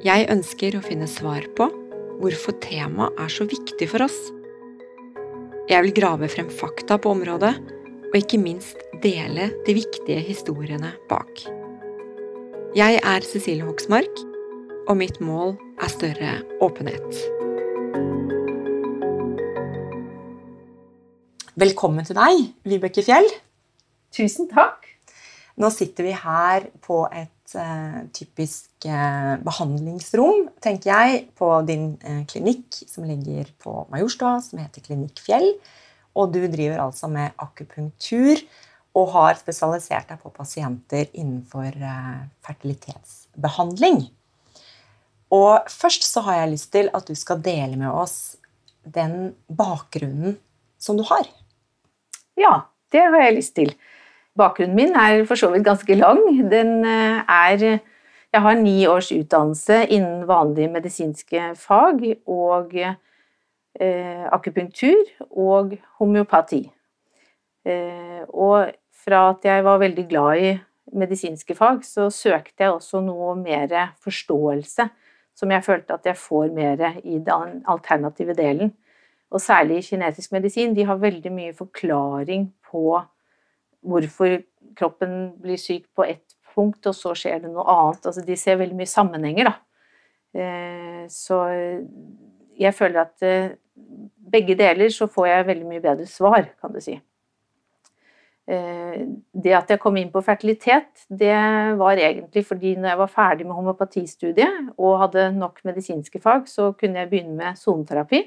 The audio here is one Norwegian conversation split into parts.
Jeg ønsker å finne svar på hvorfor temaet er så viktig for oss. Jeg vil grave frem fakta på området, og ikke minst dele de viktige historiene bak. Jeg er Cecilie Hoksmark, og mitt mål er større åpenhet. Velkommen til deg, Vibeke Fjell. Tusen takk. Nå sitter vi her på et uh, typisk uh, behandlingsrom, tenker jeg, på din uh, klinikk som ligger på Majorstua, som heter Klinikk Fjell. Og du driver altså med akupunktur og har spesialisert deg på pasienter innenfor fertilitetsbehandling. Og først så har jeg lyst til at du skal dele med oss den bakgrunnen som du har. Ja, det har jeg lyst til. Bakgrunnen min er for så vidt ganske lang. Den eh, er Jeg har ni års utdannelse innen vanlige medisinske fag og eh, akupunktur og homeopati. Eh, og fra at jeg var veldig glad i medisinske fag, så søkte jeg også noe mer forståelse, som jeg følte at jeg får mer i den alternative delen. Og særlig i kinetisk medisin. De har veldig mye forklaring på hvorfor kroppen blir syk på ett punkt, og så skjer det noe annet. Altså, de ser veldig mye sammenhenger, da. Eh, så jeg føler at eh, begge deler så får jeg veldig mye bedre svar, kan du si. Eh, det at jeg kom inn på fertilitet, det var egentlig fordi når jeg var ferdig med homopatistudiet og hadde nok medisinske fag, så kunne jeg begynne med soneterapi.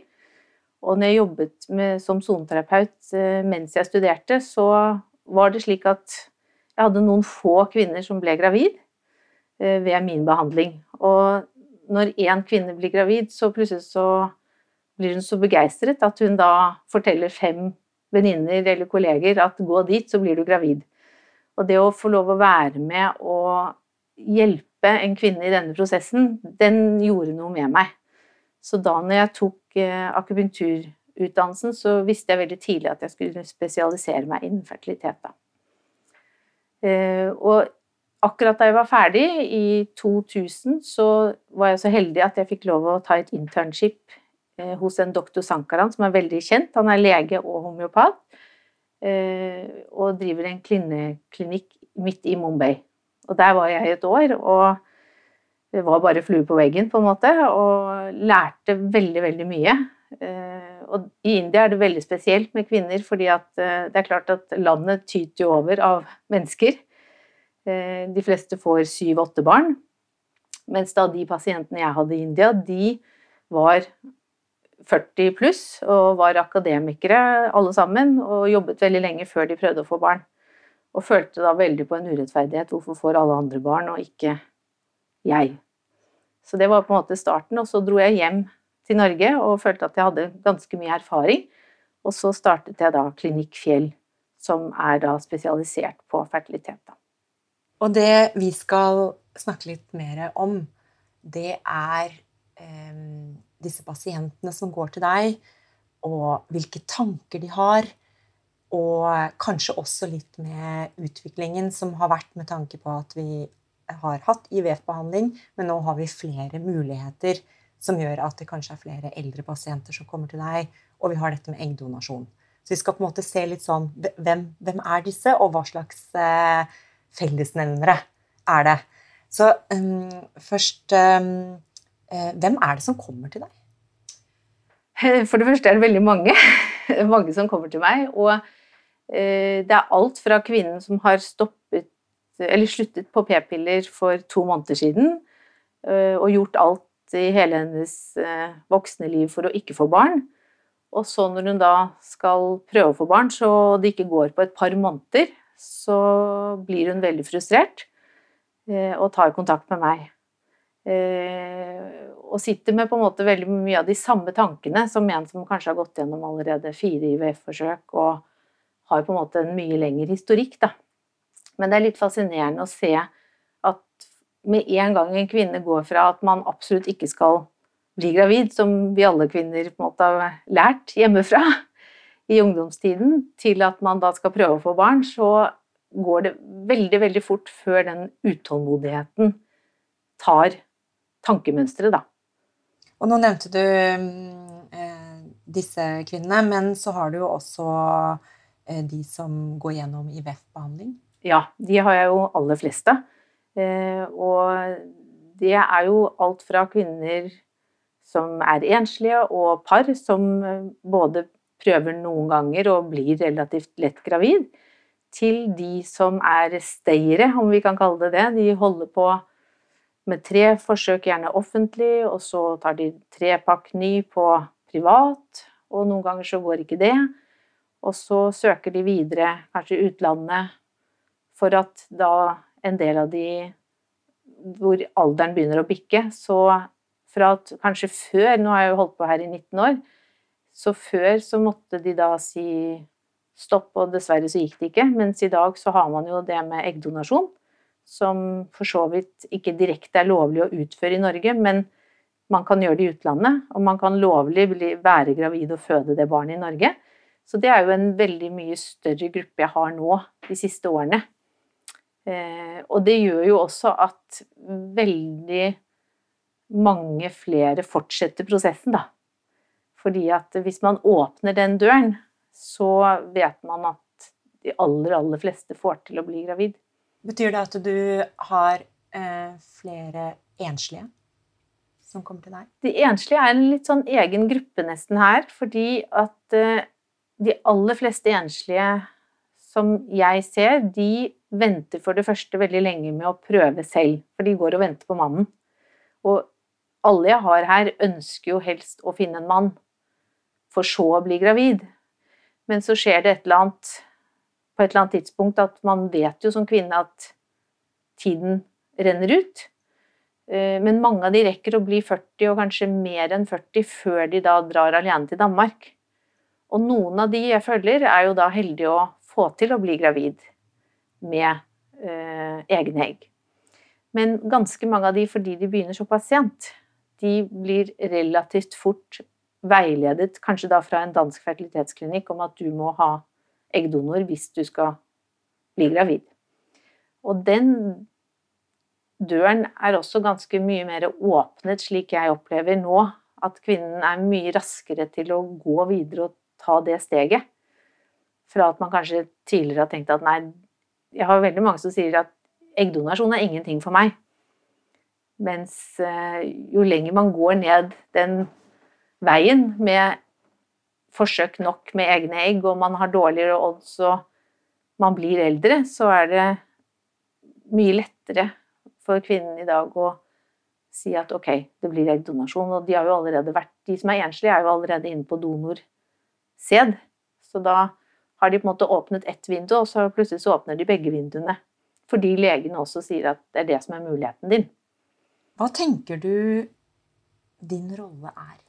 Og når jeg jobbet med, som soneterapeut mens jeg studerte, så var det slik at jeg hadde noen få kvinner som ble gravid eh, ved min behandling. Og når én kvinne blir gravid, så plutselig så blir hun så begeistret at hun da forteller fem venninner eller kolleger at gå dit, så blir du gravid. Og det å få lov å være med og hjelpe en kvinne i denne prosessen, den gjorde noe med meg. Så da når jeg tok eh, akupunktur utdannelsen, så visste jeg veldig tidlig at jeg skulle spesialisere meg innen fertilitet. Da. Eh, og akkurat da jeg var ferdig, i 2000, så var jeg så heldig at jeg fikk lov å ta et internship eh, hos en doktor Sankaran, som er veldig kjent. Han er lege og homeopat, eh, og driver en kvinneklinikk midt i Mumbai. Og der var jeg et år. og det var bare flue på veggen, på en måte, og lærte veldig, veldig mye. Og I India er det veldig spesielt med kvinner, fordi eh, det er klart at landet tyter jo over av mennesker. Eh, de fleste får syv-åtte barn. Mens da de pasientene jeg hadde i India, de var 40 pluss og var akademikere alle sammen og jobbet veldig lenge før de prøvde å få barn. Og følte da veldig på en urettferdighet. Hvorfor får alle andre barn, og ikke jeg? Så det var på en måte starten. Og så dro jeg hjem til Norge og følte at jeg hadde ganske mye erfaring. Og så startet jeg da Klinikk Fjell, som er da spesialisert på fertilitet. Og det vi skal snakke litt mer om, det er eh, disse pasientene som går til deg, og hvilke tanker de har. Og kanskje også litt med utviklingen som har vært med tanke på at vi har hatt IVF-behandling, men nå har vi flere muligheter som gjør at det kanskje er flere eldre pasienter som kommer til deg, og vi har dette med eggdonasjon. Så vi skal på en måte se litt sånn hvem, hvem er disse, og hva slags eh, fellesnevnere er det. Så um, først um, Hvem er det som kommer til deg? For det første er det veldig mange. mange som kommer til meg. Og det er alt fra kvinnen som har stoppet eller sluttet på p-piller for to måneder siden og gjort alt i hele hennes voksne liv for å ikke få barn. Og så når hun da skal prøve å få barn, så det ikke går på et par måneder, så blir hun veldig frustrert og tar kontakt med meg. Og sitter med på en måte veldig mye av de samme tankene som en som kanskje har gått gjennom allerede fire IVF-forsøk og har på en måte en mye lengre historikk. Da. Men det er litt fascinerende å se med en gang en kvinne går fra at man absolutt ikke skal bli gravid, som vi alle kvinner på en måte har lært hjemmefra i ungdomstiden, til at man da skal prøve å få barn, så går det veldig, veldig fort før den utålmodigheten tar tankemønsteret, da. Og nå nevnte du eh, disse kvinnene, men så har du jo også eh, de som går gjennom IVF-behandling. Ja, de har jeg jo aller fleste. Eh, og det er jo alt fra kvinner som er enslige, og par som eh, både prøver noen ganger og blir relativt lett gravid, til de som er stayere, om vi kan kalle det det. De holder på med tre forsøk, gjerne offentlig, og så tar de trepakk ny på privat, og noen ganger så går ikke det. Og så søker de videre, kanskje utlandet, for at da en del av de hvor alderen begynner å bikke, så fra at kanskje før Nå har jeg jo holdt på her i 19 år. Så før så måtte de da si stopp, og dessverre så gikk det ikke. Mens i dag så har man jo det med eggdonasjon som for så vidt ikke direkte er lovlig å utføre i Norge, men man kan gjøre det i utlandet, og man kan lovlig være gravid og føde det barnet i Norge. Så det er jo en veldig mye større gruppe jeg har nå de siste årene. Eh, og det gjør jo også at veldig mange flere fortsetter prosessen, da. Fordi at hvis man åpner den døren, så vet man at de aller, aller fleste får til å bli gravid. Betyr det at du har eh, flere enslige som kommer til deg? De enslige er en litt sånn egen gruppe nesten her, fordi at eh, de aller fleste enslige som jeg ser, de venter for det første veldig lenge med å prøve selv, for de går og venter på mannen. Og alle jeg har her, ønsker jo helst å finne en mann, for så å bli gravid. Men så skjer det et eller annet på et eller annet tidspunkt at man vet jo som kvinne at tiden renner ut. Eh, men mange av de rekker å bli 40, og kanskje mer enn 40, før de da drar alene til Danmark. Og noen av de jeg følger, er jo da heldige å få til å bli gravid med eh, egne egg. Men ganske mange av de, fordi de begynner som pasient, de blir relativt fort veiledet, kanskje da fra en dansk fertilitetsklinikk, om at du må ha eggdonor hvis du skal bli gravid. Og den døren er også ganske mye mer åpnet, slik jeg opplever nå. At kvinnen er mye raskere til å gå videre og ta det steget. Fra at man kanskje tidligere har tenkt at nei, jeg har veldig mange som sier at eggdonasjon er ingenting for meg. Mens eh, jo lenger man går ned den veien med forsøk nok med egne egg, og man har dårligere odds og man blir eldre, så er det mye lettere for kvinnen i dag å si at ok, det blir eggdonasjon. Og de, har jo allerede vært, de som er enslige, er jo allerede inne på donorsæd. Så da har de på en måte åpnet ett vindu, og så plutselig så åpner de begge vinduene. Fordi legene også sier at det er det som er muligheten din. Hva tenker du din rolle er?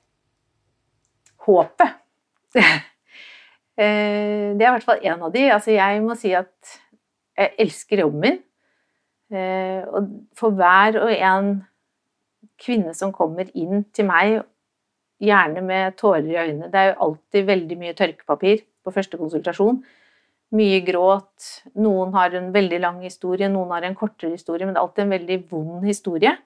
Håpet. Eh, det er i hvert fall en av de. Altså, jeg må si at jeg elsker jobben min. Eh, og for hver og en kvinne som kommer inn til meg, gjerne med tårer i øynene Det er jo alltid veldig mye tørkepapir på første konsultasjon. Mye gråt. Noen har en veldig lang historie, noen har en kortere historie, men det er alltid en veldig vond historie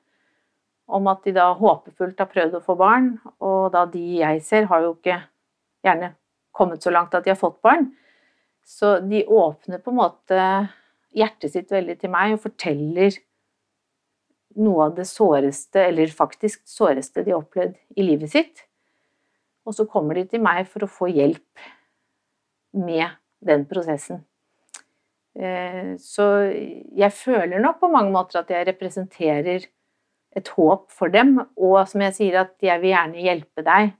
om at de da håpefullt har prøvd å få barn, og da de jeg ser, har jo ikke gjerne kommet så langt at de har fått barn. Så de åpner på en måte hjertet sitt veldig til meg og forteller noe av det såreste, eller faktisk såreste de har opplevd i livet sitt. Og så kommer de til meg for å få hjelp med den prosessen. Eh, så jeg føler nok på mange måter at jeg representerer et håp for dem, og som jeg sier at jeg vil gjerne hjelpe deg,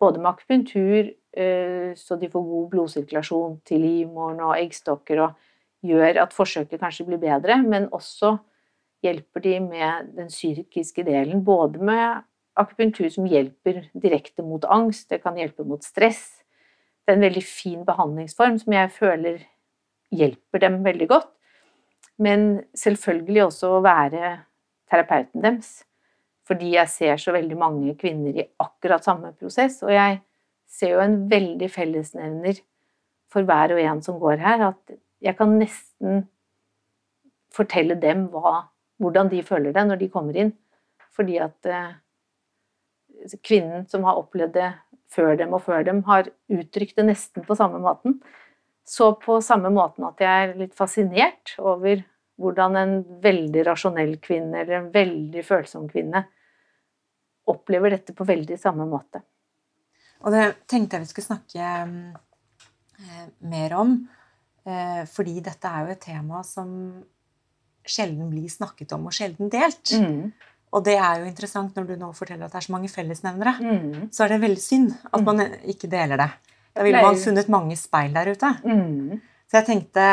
både med akupunktur, eh, så de får god blodsirkulasjon til livmoren og eggstokker, og gjør at forsøket kanskje blir bedre, men også hjelper de med den psykiske delen, både med akupunktur som hjelper direkte mot angst, det kan hjelpe mot stress. Det er en veldig fin behandlingsform som jeg føler hjelper dem veldig godt. Men selvfølgelig også å være terapeuten deres. Fordi jeg ser så veldig mange kvinner i akkurat samme prosess. Og jeg ser jo en veldig fellesnevner for hver og en som går her, at jeg kan nesten fortelle dem hva, hvordan de føler det når de kommer inn. Fordi at eh, kvinnen som har opplevd det før dem og før dem, har uttrykt det nesten på samme måten. Så på samme måten at jeg er litt fascinert over hvordan en veldig rasjonell kvinne eller en veldig følsom kvinne opplever dette på veldig samme måte. Og det tenkte jeg vi skulle snakke eh, mer om, eh, fordi dette er jo et tema som sjelden blir snakket om og sjelden delt. Mm. Og det er jo interessant når du nå forteller at det er så mange fellesnevnere. Mm. Så er det veldig synd at mm. man ikke deler det. Da ville man funnet mange speil der ute. Mm. Så jeg tenkte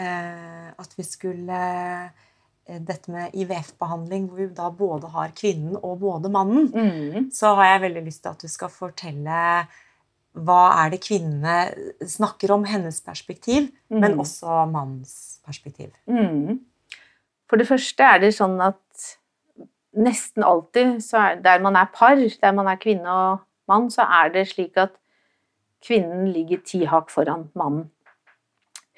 eh, at vi skulle eh, Dette med IVF-behandling, hvor vi da både har kvinnen og både mannen, mm. så har jeg veldig lyst til at du skal fortelle hva er det kvinnene snakker om, hennes perspektiv, men mm. også mannens perspektiv. Mm. For det første er det sånn at nesten alltid er, der man er par, der man er kvinne og mann, så er det slik at kvinnen ligger ti hakk foran mannen.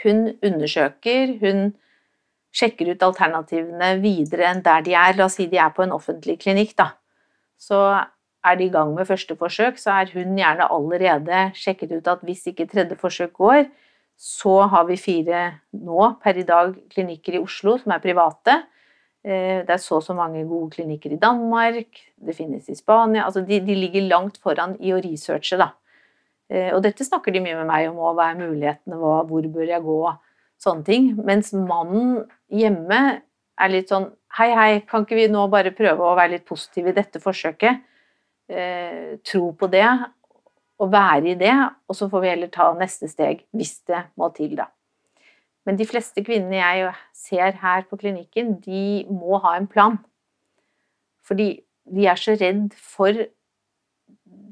Hun undersøker, hun sjekker ut alternativene videre enn der de er. La oss si de er på en offentlig klinikk, da. Så er de i gang med første forsøk, så er hun gjerne allerede sjekket ut at hvis ikke tredje forsøk går, så har vi fire nå per i dag klinikker i Oslo som er private det er så og så mange gode klinikker i Danmark, det finnes i Spania altså de, de ligger langt foran i å researche, da. Eh, og dette snakker de mye med meg om, hva er mulighetene, hva, hvor bør jeg gå, sånne ting. Mens mannen hjemme er litt sånn Hei, hei, kan ikke vi nå bare prøve å være litt positive i dette forsøket? Eh, tro på det, og være i det, og så får vi heller ta neste steg hvis det må til, da. Men de fleste kvinnene jeg ser her på klinikken, de må ha en plan. Fordi de er så redd for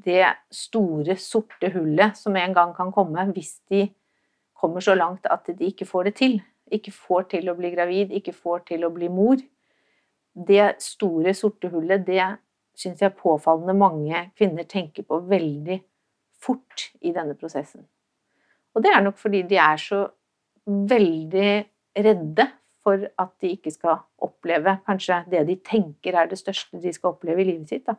det store, sorte hullet som en gang kan komme hvis de kommer så langt at de ikke får det til. Ikke får til å bli gravid, ikke får til å bli mor. Det store, sorte hullet, det syns jeg påfallende mange kvinner tenker på veldig fort i denne prosessen. Og det er nok fordi de er så veldig redde for at de ikke skal oppleve kanskje det de tenker er det største de skal oppleve i livet sitt. Da.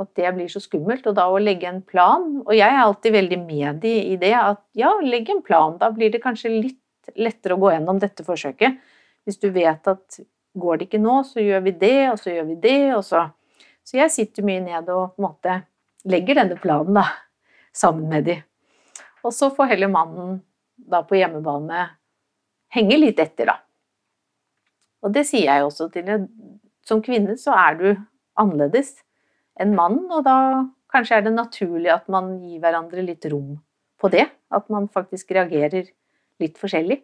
At det blir så skummelt. Og da å legge en plan Og jeg er alltid veldig med i det at ja, legg en plan. Da blir det kanskje litt lettere å gå gjennom dette forsøket. Hvis du vet at går det ikke nå, så gjør vi det, og så gjør vi det, og så Så jeg sitter mye ned og på en måte legger denne planen da, sammen med de. Og så får heller mannen da på hjemmebane henger litt etter, da. Og det sier jeg også til deg. Som kvinne så er du annerledes enn mann, og da kanskje er det naturlig at man gir hverandre litt rom på det. At man faktisk reagerer litt forskjellig.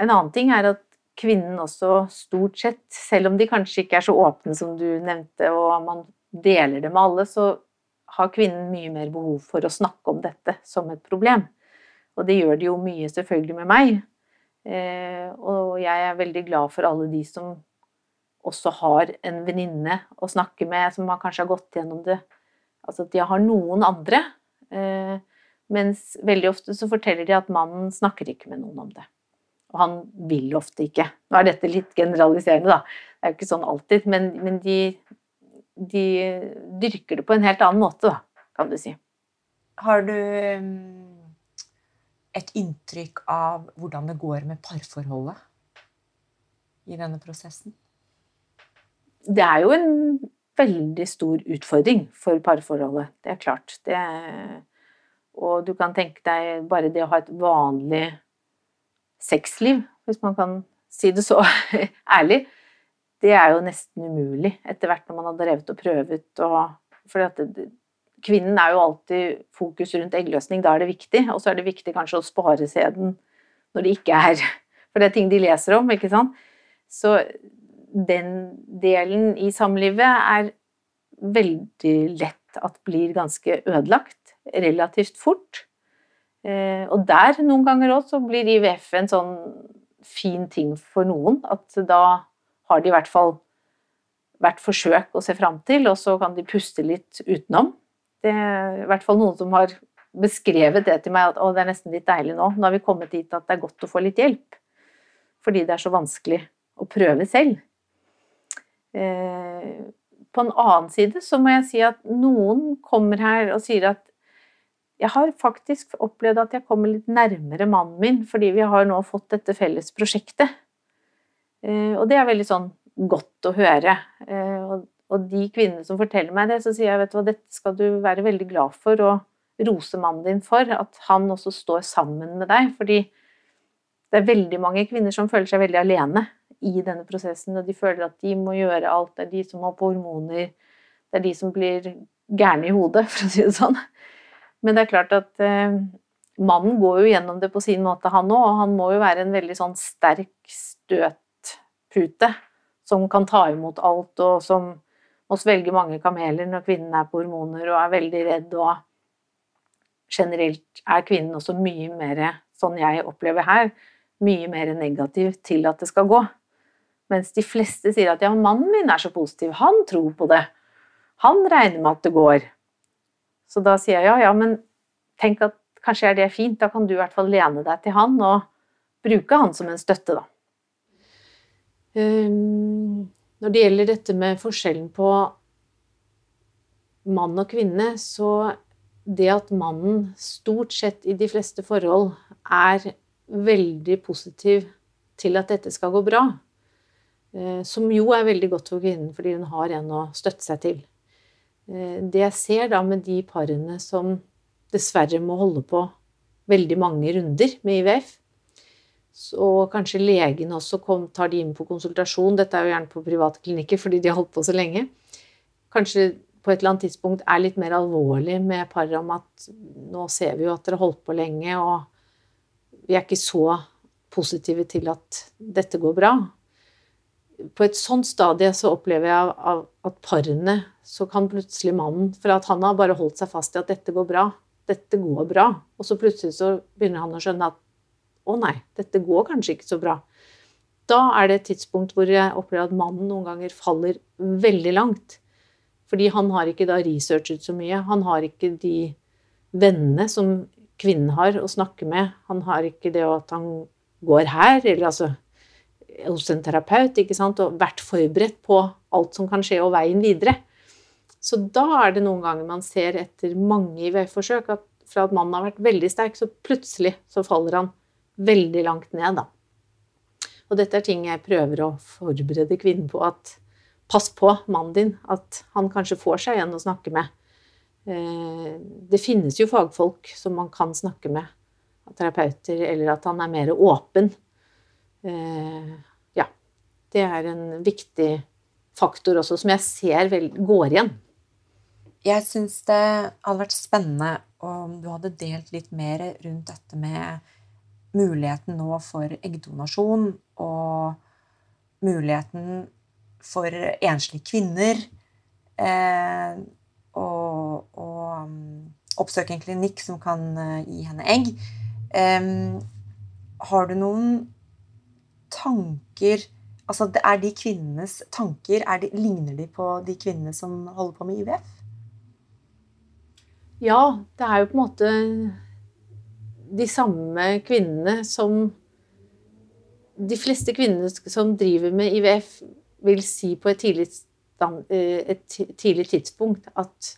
En annen ting er at kvinnen også stort sett, selv om de kanskje ikke er så åpne som du nevnte, og man deler det med alle, så har kvinnen mye mer behov for å snakke om dette som et problem. Og det gjør det jo mye selvfølgelig med meg. Eh, og jeg er veldig glad for alle de som også har en venninne å snakke med, som kanskje har gått gjennom det. Altså at de har noen andre. Eh, mens veldig ofte så forteller de at mannen snakker ikke med noen om det. Og han vil ofte ikke. Nå er dette litt generaliserende, da. Det er jo ikke sånn alltid. Men, men de, de dyrker det på en helt annen måte, da, kan du si. Har du mm, et inntrykk av hvordan det går med parforholdet? i denne prosessen? Det er jo en veldig stor utfordring for parforholdet. Det er klart. Det, og du kan tenke deg bare det å ha et vanlig sexliv, hvis man kan si det så ærlig, det er jo nesten umulig etter hvert når man har drevet og prøvet og kvinnen er jo alltid fokus rundt eggløsning, da er det viktig. Og så er det viktig kanskje å spare sæden når det ikke er For det er ting de leser om, ikke sant. Så den delen i samlivet er veldig lett at blir ganske ødelagt relativt fort. Eh, og der noen ganger òg så blir IVF en sånn fin ting for noen. At da har de i hvert fall vært forsøk å se fram til, og så kan de puste litt utenom. Det er i hvert fall noen som har beskrevet det til meg at det er nesten litt deilig nå. Nå har vi kommet dit at det er godt å få litt hjelp. Fordi det er så vanskelig å prøve selv. Eh, på en annen side så må jeg si at noen kommer her og sier at jeg har faktisk opplevd at jeg kommer litt nærmere mannen min fordi vi har nå fått dette felles prosjektet. Eh, og det er veldig sånn godt å høre. Eh, og de kvinnene som forteller meg det, så sier jeg vet du hva, dette skal du være veldig glad for og rose mannen din for. At han også står sammen med deg. Fordi det er veldig mange kvinner som føler seg veldig alene i denne prosessen, og de føler at de må gjøre alt. Det er de som har på hormoner, det er de som blir gærne i hodet, for å si det sånn. Men det er klart at eh, mannen går jo gjennom det på sin måte, han òg, og han må jo være en veldig sånn sterk støtpute som kan ta imot alt, og som må svelge mange kameler når kvinnen er på hormoner og er veldig redd, og generelt er kvinnen også mye mer, sånn jeg opplever her, mye mer negativ til at det skal gå. Mens de fleste sier at ja, mannen min er så positiv, han tror på det. Han regner med at det går. Så da sier jeg ja, ja, men tenk at kanskje er det fint, da kan du i hvert fall lene deg til han og bruke han som en støtte, da. Um, når det gjelder dette med forskjellen på mann og kvinne, så det at mannen stort sett i de fleste forhold er veldig positiv til at dette skal gå bra, Eh, som jo er veldig godt for kvinnen, fordi hun har en å støtte seg til. Eh, det jeg ser da med de parene som dessverre må holde på veldig mange runder med IVF, og kanskje legene også kom, tar de inn på konsultasjon, dette er jo gjerne på private klinikker fordi de har holdt på så lenge, kanskje på et eller annet tidspunkt er litt mer alvorlig med paret om at nå ser vi jo at dere har holdt på lenge, og vi er ikke så positive til at dette går bra på et sånt stadie så opplever jeg at parene så kan plutselig mannen For at han har bare holdt seg fast i at dette går bra. Dette går bra. Og så plutselig så begynner han å skjønne at å nei, dette går kanskje ikke så bra. Da er det et tidspunkt hvor jeg opplever at mannen noen ganger faller veldig langt. Fordi han har ikke da researchet så mye. Han har ikke de vennene som kvinnen har å snakke med. Han har ikke det at han går her, eller altså hos en terapeut ikke sant? og vært forberedt på alt som kan skje, og veien videre. Så da er det noen ganger man ser etter mange IVF-forsøk at fra at mannen har vært veldig sterk, så plutselig så faller han veldig langt ned, da. Og dette er ting jeg prøver å forberede kvinnen på. at Pass på mannen din, at han kanskje får seg en å snakke med. Eh, det finnes jo fagfolk som man kan snakke med, terapeuter, eller at han er mer åpen Eh, ja. Det er en viktig faktor også, som jeg ser vel går igjen. Jeg syns det hadde vært spennende om du hadde delt litt mer rundt dette med muligheten nå for eggdonasjon og muligheten for enslige kvinner eh, og, og um, oppsøke en klinikk som kan uh, gi henne egg. Eh, har du noen tanker Altså, er de kvinnenes tanker de, Ligner de på de kvinnene som holder på med IVF? Ja, det er jo på en måte de samme kvinnene som De fleste kvinnene som driver med IVF, vil si på et tidlig, et tidlig tidspunkt at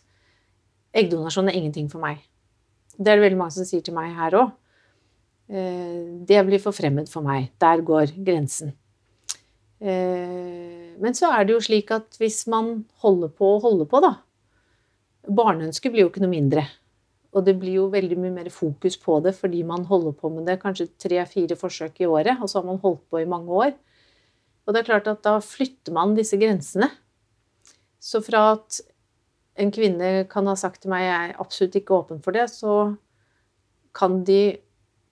eggdonasjon er ingenting for meg. Det er det veldig mange som sier til meg her òg. Eh, det blir for fremmed for meg. Der går grensen. Eh, men så er det jo slik at hvis man holder på og holder på, da Barneønsket blir jo ikke noe mindre. Og det blir jo veldig mye mer fokus på det fordi man holder på med det kanskje tre-fire forsøk i året, og så har man holdt på i mange år. Og det er klart at da flytter man disse grensene. Så fra at en kvinne kan ha sagt til meg jeg er absolutt ikke åpen for det, så kan de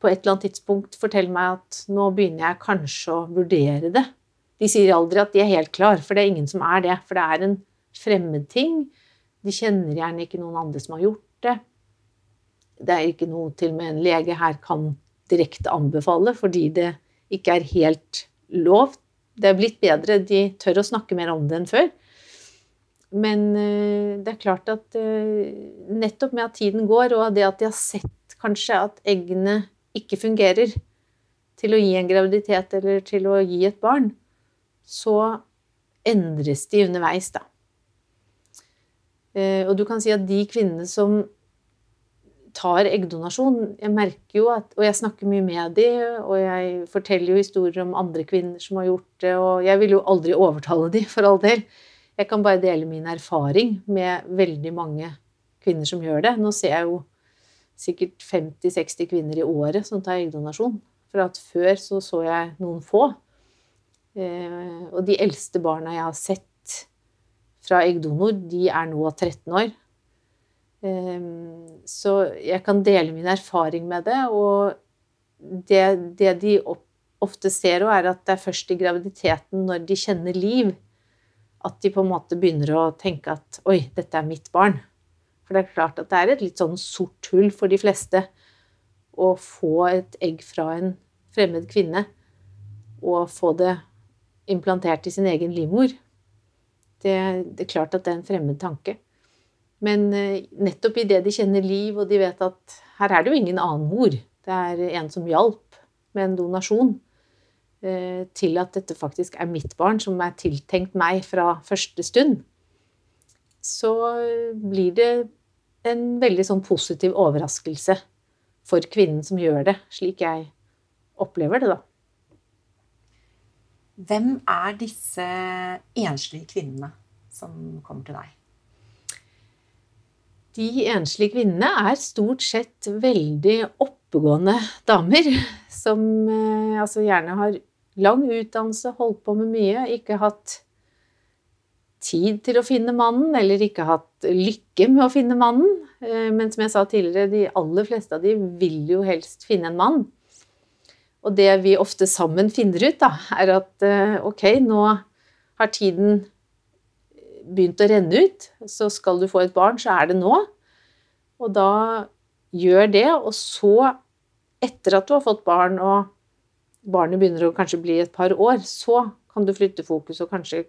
på et eller annet tidspunkt fortelle meg at nå begynner jeg kanskje å vurdere det. De sier aldri at de er helt klar, for det er ingen som er det. For det er en fremmed ting. De kjenner gjerne ikke noen andre som har gjort det. Det er ikke noe til og med en lege her kan direkte anbefale, fordi det ikke er helt lov. Det er blitt bedre, de tør å snakke mer om det enn før. Men eh, det er klart at eh, nettopp med at tiden går, og det at de har sett kanskje at eggene ikke fungerer til å gi en graviditet eller til å gi et barn, så endres de underveis, da. Eh, og du kan si at de kvinnene som tar eggdonasjon Jeg merker jo at Og jeg snakker mye med de, og jeg forteller jo historier om andre kvinner som har gjort det, og jeg vil jo aldri overtale de, for all del. Jeg kan bare dele min erfaring med veldig mange kvinner som gjør det. Nå ser jeg jo sikkert 50-60 kvinner i året som tar eggdonasjon. For at før så så jeg noen få. Eh, og de eldste barna jeg har sett fra eggdonor, de er nå 13 år. Eh, så jeg kan dele min erfaring med det. Og det, det de ofte ser, er at det er først i graviditeten, når de kjenner liv, at de på en måte begynner å tenke at oi, dette er mitt barn. For det er klart at det er et litt sånn sort hull for de fleste å få et egg fra en fremmed kvinne og få det implantert i sin egen livmor. Det, det, er klart at det er en fremmed tanke. Men eh, nettopp i det de kjenner liv, og de vet at her er det jo ingen annen mor, det er en som hjalp med en donasjon, Eh, til at dette faktisk er mitt barn, som er tiltenkt meg fra første stund, så blir det en veldig sånn positiv overraskelse for kvinnen som gjør det, slik jeg opplever det, da. Hvem er disse enslige kvinnene som kommer til deg? De enslige kvinnene er stort sett veldig oppegående damer som eh, altså gjerne har lang utdannelse, holdt på med mye, ikke hatt tid til å finne mannen, eller ikke hatt lykke med å finne mannen. Eh, men som jeg sa tidligere, de aller fleste av de vil jo helst finne en mann. Og det vi ofte sammen finner ut, da, er at eh, ok, nå har tiden begynt å renne ut, så skal du få et barn, så er det nå. Og da gjør det, og så, etter at du har fått barn og barnet begynner å kanskje bli et par år, så kan du flytte fokus og kanskje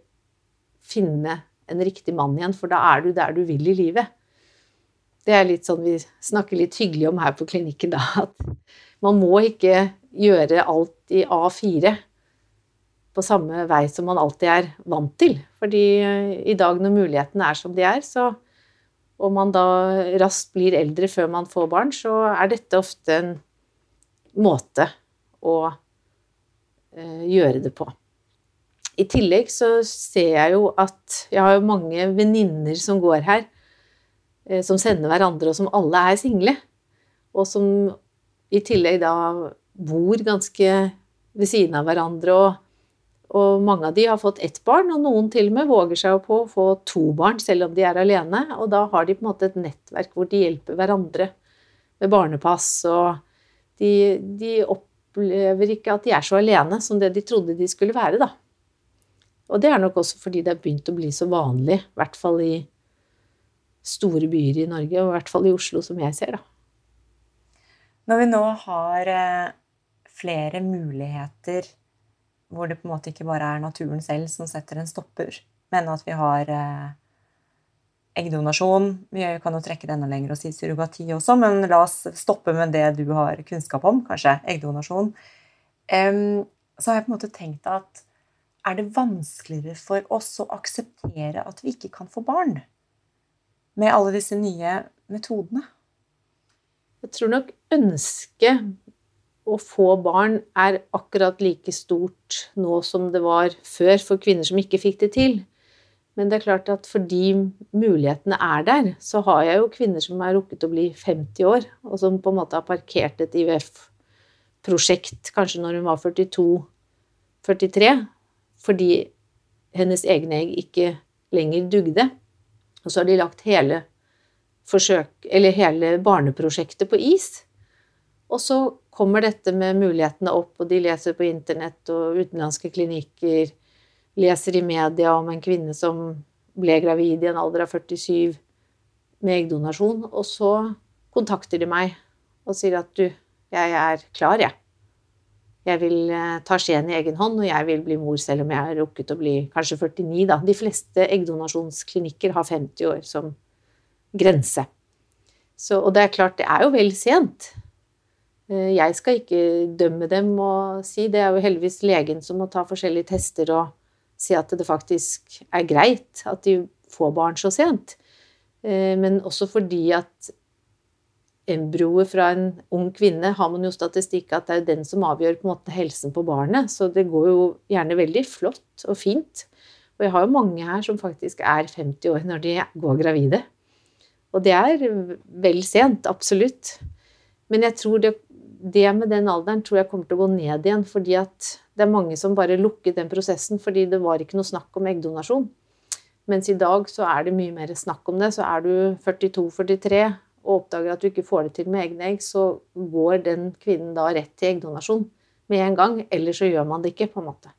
finne en riktig mann igjen, for da er du der du vil i livet. Det er litt sånn vi snakker litt hyggelig om her på klinikken, da. At man må ikke gjøre alt i A4 på samme vei som man alltid er vant til. Fordi eh, i dag når mulighetene er som de er, så og man da raskt blir eldre før man får barn, så er dette ofte en måte å Eh, gjøre det på. I tillegg så ser jeg jo at jeg har jo mange venninner som går her, eh, som sender hverandre, og som alle er single. Og som i tillegg da bor ganske ved siden av hverandre. Og, og mange av de har fått ett barn, og noen til og med våger seg på å få to barn selv om de er alene. Og da har de på en måte et nettverk hvor de hjelper hverandre med barnepass. Og de, de opplever ikke at de er så alene som det de trodde de skulle være, da. Og det er nok også fordi det er begynt å bli så vanlig, i hvert fall i store byer i Norge, og i hvert fall i Oslo, som jeg ser, da. Når vi nå har eh, flere muligheter hvor det på en måte ikke bare er naturen selv som setter en stopper, men at vi har eh, eggdonasjon. Vi kan jo trekke det enda lenger og si surrogati også, men la oss stoppe med det du har kunnskap om, kanskje eggdonasjon. Så har jeg på en måte tenkt at er det vanskeligere for oss å akseptere at vi ikke kan få barn med alle disse nye metodene? Jeg tror nok ønsket å få barn er akkurat like stort nå som det var før for kvinner som ikke fikk det til. Men det er klart at fordi mulighetene er der, så har jeg jo kvinner som har rukket å bli 50 år, og som på en måte har parkert et IVF-prosjekt kanskje når hun var 42-43, fordi hennes egne egg ikke lenger dugde. Og så har de lagt hele, forsøk, hele barneprosjektet på is. Og så kommer dette med mulighetene opp, og de leser på internett og utenlandske klinikker, leser i media om en kvinne som ble gravid i en alder av 47 med eggdonasjon, og så kontakter de meg og sier at du, jeg er klar, jeg. Jeg vil eh, ta skjeen i egen hånd, og jeg vil bli mor selv om jeg har rukket å bli kanskje 49, da. De fleste eggdonasjonsklinikker har 50 år som grense. Så, og det er klart, det er jo vel sent. Eh, jeg skal ikke dømme dem og si Det er jo heldigvis legen som må ta forskjellige tester og si at det faktisk er greit at de får barn så sent. Eh, men også fordi at embryoet fra en ung kvinne har man jo statistikk at det er den som avgjør på en måte helsen på barnet. Så det går jo gjerne veldig flott og fint. Og jeg har jo mange her som faktisk er 50 år når de går gravide. Og det er vel sent, absolutt. Men jeg tror det, det med den alderen tror jeg kommer til å gå ned igjen, fordi det er mange som bare lukket den prosessen fordi det var ikke noe snakk om eggdonasjon. Mens i dag så er det mye mer snakk om det. Så er du 42-43 og oppdager at du ikke får det til med egne egg, så går den kvinnen da rett til eggdonasjon med en gang. Eller så gjør man det ikke, på en måte.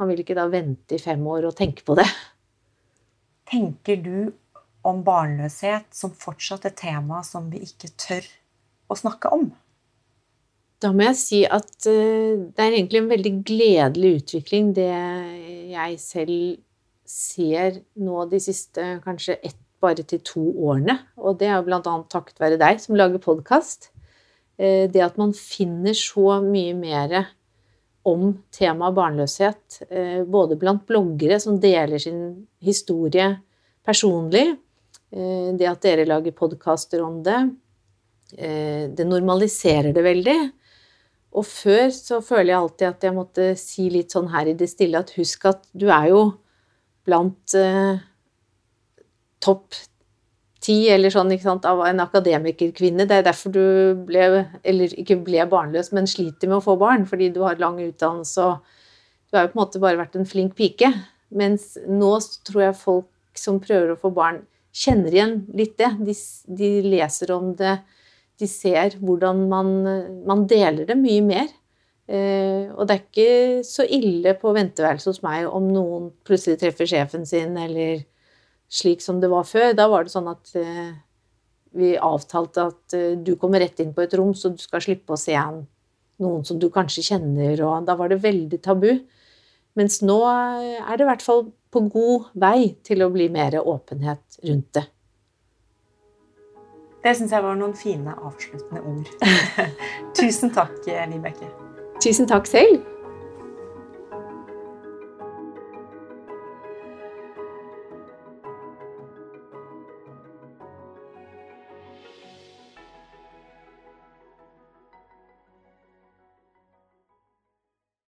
Man vil ikke da vente i fem år og tenke på det. Tenker du om barnløshet som fortsatt et tema som vi ikke tør å snakke om? Da må jeg si at eh, det er egentlig en veldig gledelig utvikling, det jeg selv ser nå de siste kanskje ett bare til to årene. Og det er jo bl.a. takket være deg som lager podkast. Eh, det at man finner så mye mer om temaet barnløshet, eh, både blant bloggere som deler sin historie personlig, det at dere lager podkaster om det, det normaliserer det veldig. Og før så føler jeg alltid at jeg måtte si litt sånn her i det stille at husk at du er jo blant topp ti eller sånn, ikke sant, av en akademikerkvinne. Det er derfor du ble, eller ikke ble barnløs, men sliter med å få barn, fordi du har lang utdannelse og du har jo på en måte bare vært en flink pike. Mens nå tror jeg folk som prøver å få barn, kjenner igjen litt det. De, de leser om det, de ser hvordan man, man deler det mye mer. Eh, og det er ikke så ille på venteværelset hos meg om noen plutselig treffer sjefen sin, eller slik som det var før. Da var det sånn at eh, vi avtalte at eh, du kommer rett inn på et rom, så du skal slippe å se igjen noen som du kanskje kjenner, og da var det veldig tabu. Mens nå er det i hvert fall på god vei til å bli mer åpenhet rundt det. Det syns jeg var noen fine avsluttende ord. Tusen takk, Vibeke. Tusen takk selv.